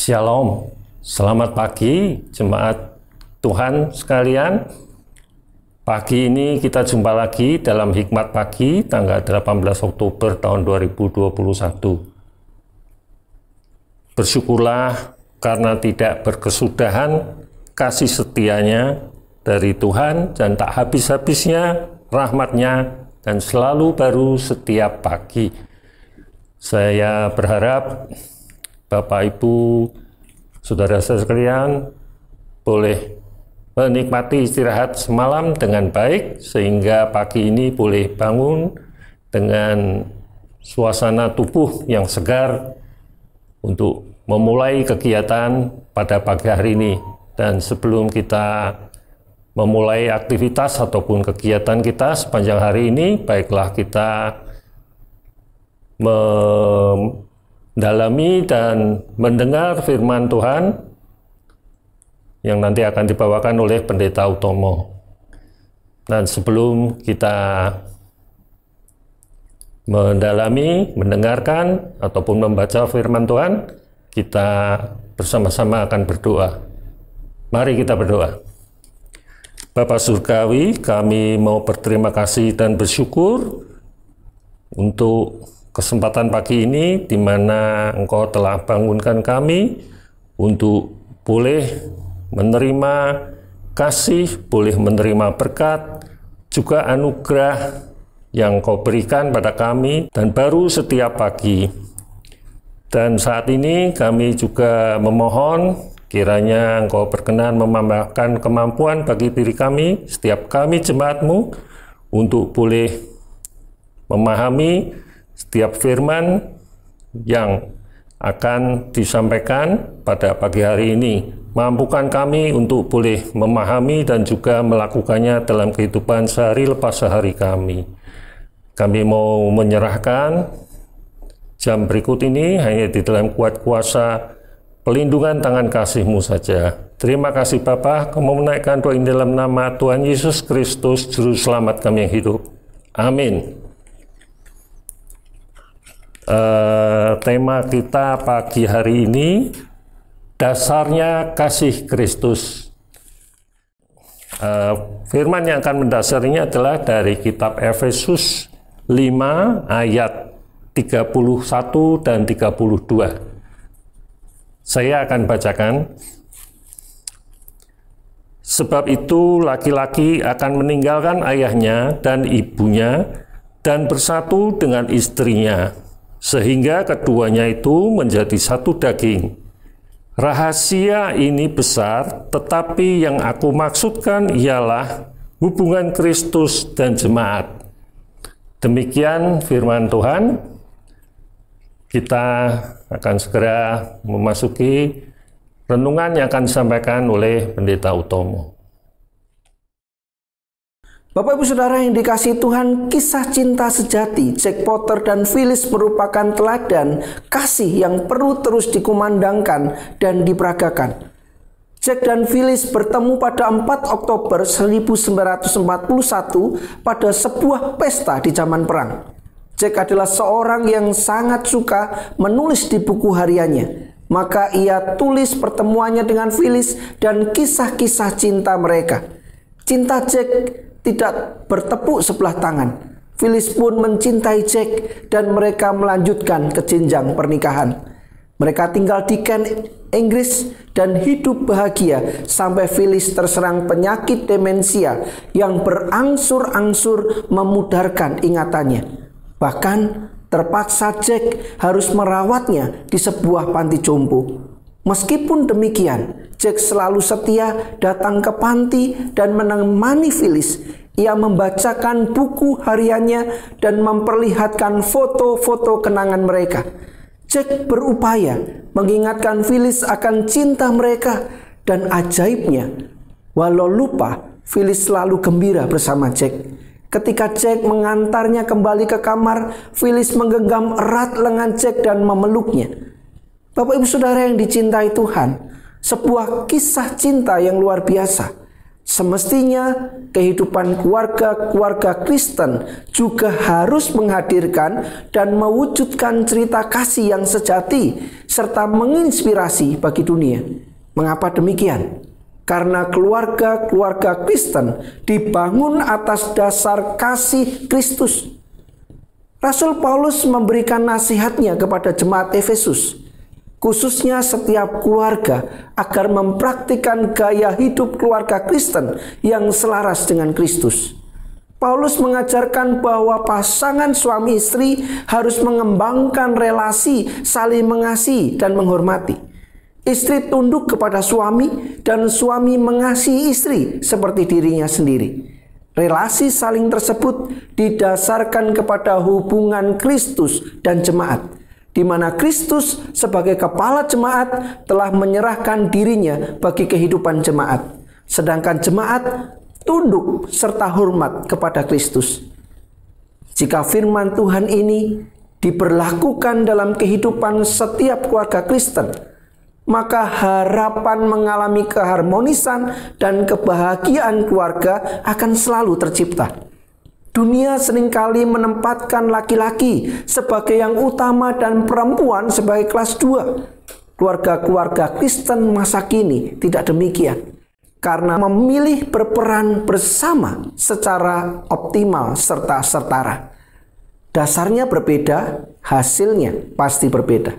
Shalom, selamat pagi jemaat Tuhan sekalian. Pagi ini kita jumpa lagi dalam Hikmat Pagi tanggal 18 Oktober tahun 2021. Bersyukurlah karena tidak berkesudahan kasih setianya dari Tuhan dan tak habis-habisnya rahmatnya dan selalu baru setiap pagi. Saya berharap Bapak Ibu, Saudara sekalian boleh menikmati istirahat semalam dengan baik sehingga pagi ini boleh bangun dengan suasana tubuh yang segar untuk memulai kegiatan pada pagi hari ini. Dan sebelum kita memulai aktivitas ataupun kegiatan kita sepanjang hari ini, baiklah kita mendalami dan mendengar firman Tuhan yang nanti akan dibawakan oleh Pendeta Utomo. Dan sebelum kita mendalami, mendengarkan, ataupun membaca firman Tuhan, kita bersama-sama akan berdoa. Mari kita berdoa. Bapak Surgawi, kami mau berterima kasih dan bersyukur untuk kesempatan pagi ini di mana Engkau telah bangunkan kami untuk boleh menerima kasih, boleh menerima berkat, juga anugerah yang Kau berikan pada kami dan baru setiap pagi. Dan saat ini kami juga memohon kiranya Engkau berkenan menambahkan kemampuan bagi diri kami, setiap kami jemaatmu, untuk boleh memahami setiap firman yang akan disampaikan pada pagi hari ini. Mampukan kami untuk boleh memahami dan juga melakukannya dalam kehidupan sehari lepas sehari kami. Kami mau menyerahkan jam berikut ini hanya di dalam kuat kuasa pelindungan tangan kasih-Mu saja. Terima kasih Bapa, kamu menaikkan doa ini dalam nama Tuhan Yesus Kristus, Juru Selamat kami yang hidup. Amin. Uh, tema kita pagi hari ini dasarnya kasih Kristus. Uh, firman yang akan mendasarinya adalah dari kitab Efesus 5 ayat 31 dan 32. Saya akan bacakan. Sebab itu laki-laki akan meninggalkan ayahnya dan ibunya dan bersatu dengan istrinya, sehingga keduanya itu menjadi satu daging. Rahasia ini besar, tetapi yang aku maksudkan ialah hubungan Kristus dan jemaat. Demikian firman Tuhan. Kita akan segera memasuki renungan yang akan disampaikan oleh Pendeta Utomo. Bapak Ibu Saudara yang dikasih Tuhan, kisah cinta sejati Jack Potter dan Phyllis merupakan teladan kasih yang perlu terus dikumandangkan dan diperagakan. Jack dan Phyllis bertemu pada 4 Oktober 1941 pada sebuah pesta di zaman perang. Jack adalah seorang yang sangat suka menulis di buku hariannya. Maka ia tulis pertemuannya dengan Phyllis dan kisah-kisah cinta mereka. Cinta Jack tidak bertepuk sebelah tangan. Phyllis pun mencintai Jack dan mereka melanjutkan ke jenjang pernikahan. Mereka tinggal di Kent, Inggris dan hidup bahagia sampai Phyllis terserang penyakit demensia yang berangsur-angsur memudarkan ingatannya. Bahkan terpaksa Jack harus merawatnya di sebuah panti jompo. Meskipun demikian, Jack selalu setia datang ke panti dan menemani Phyllis Ia membacakan buku hariannya dan memperlihatkan foto-foto kenangan mereka. Jack berupaya mengingatkan Phyllis akan cinta mereka dan ajaibnya, walau lupa, Phyllis selalu gembira bersama Jack. Ketika Jack mengantarnya kembali ke kamar, Phyllis menggenggam erat lengan Jack dan memeluknya. Bapak Ibu Saudara yang dicintai Tuhan, sebuah kisah cinta yang luar biasa. Semestinya kehidupan keluarga-keluarga Kristen juga harus menghadirkan dan mewujudkan cerita kasih yang sejati serta menginspirasi bagi dunia. Mengapa demikian? Karena keluarga-keluarga Kristen dibangun atas dasar kasih Kristus. Rasul Paulus memberikan nasihatnya kepada jemaat Efesus, khususnya setiap keluarga agar mempraktikkan gaya hidup keluarga Kristen yang selaras dengan Kristus. Paulus mengajarkan bahwa pasangan suami istri harus mengembangkan relasi saling mengasihi dan menghormati. Istri tunduk kepada suami dan suami mengasihi istri seperti dirinya sendiri. Relasi saling tersebut didasarkan kepada hubungan Kristus dan jemaat, di mana Kristus sebagai kepala jemaat telah menyerahkan dirinya bagi kehidupan jemaat, sedangkan jemaat tunduk serta hormat kepada Kristus. Jika firman Tuhan ini diberlakukan dalam kehidupan setiap keluarga Kristen, maka harapan mengalami keharmonisan dan kebahagiaan keluarga akan selalu tercipta. Dunia sering kali menempatkan laki-laki sebagai yang utama dan perempuan sebagai kelas dua. Keluarga-keluarga Kristen masa kini tidak demikian. Karena memilih berperan bersama secara optimal serta setara. Dasarnya berbeda, hasilnya pasti berbeda.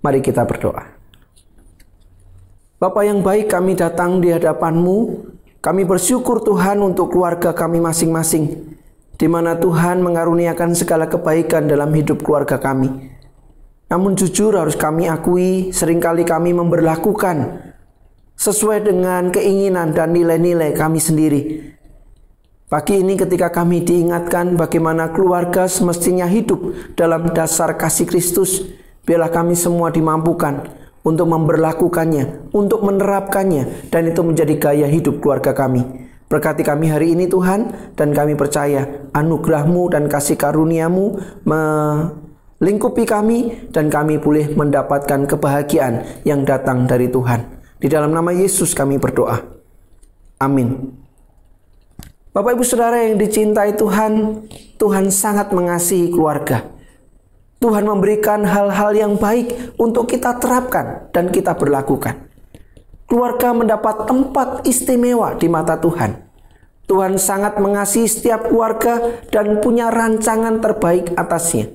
Mari kita berdoa. Bapak yang baik kami datang di hadapanmu. Kami bersyukur Tuhan untuk keluarga kami masing-masing. Di mana Tuhan mengaruniakan segala kebaikan dalam hidup keluarga kami. Namun jujur harus kami akui sering kali kami memberlakukan sesuai dengan keinginan dan nilai-nilai kami sendiri. Pagi ini ketika kami diingatkan bagaimana keluarga semestinya hidup dalam dasar kasih Kristus, biarlah kami semua dimampukan untuk memberlakukannya, untuk menerapkannya, dan itu menjadi gaya hidup keluarga kami. Berkati kami hari ini Tuhan, dan kami percaya anugerahmu dan kasih karuniamu melingkupi kami, dan kami boleh mendapatkan kebahagiaan yang datang dari Tuhan. Di dalam nama Yesus kami berdoa. Amin. Bapak ibu saudara yang dicintai Tuhan, Tuhan sangat mengasihi keluarga. Tuhan memberikan hal-hal yang baik untuk kita terapkan dan kita berlakukan. Keluarga mendapat tempat istimewa di mata Tuhan. Tuhan sangat mengasihi setiap keluarga dan punya rancangan terbaik atasnya.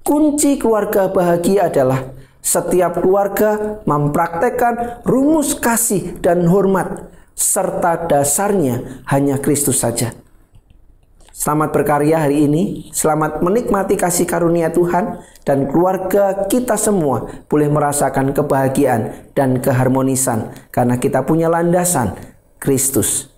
Kunci keluarga bahagia adalah setiap keluarga mempraktekkan rumus kasih dan hormat serta dasarnya hanya Kristus saja. Selamat berkarya hari ini, selamat menikmati kasih karunia Tuhan dan keluarga kita semua boleh merasakan kebahagiaan dan keharmonisan karena kita punya landasan Kristus.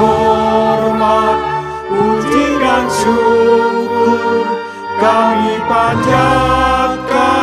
Hormat, syukur kami panjatkan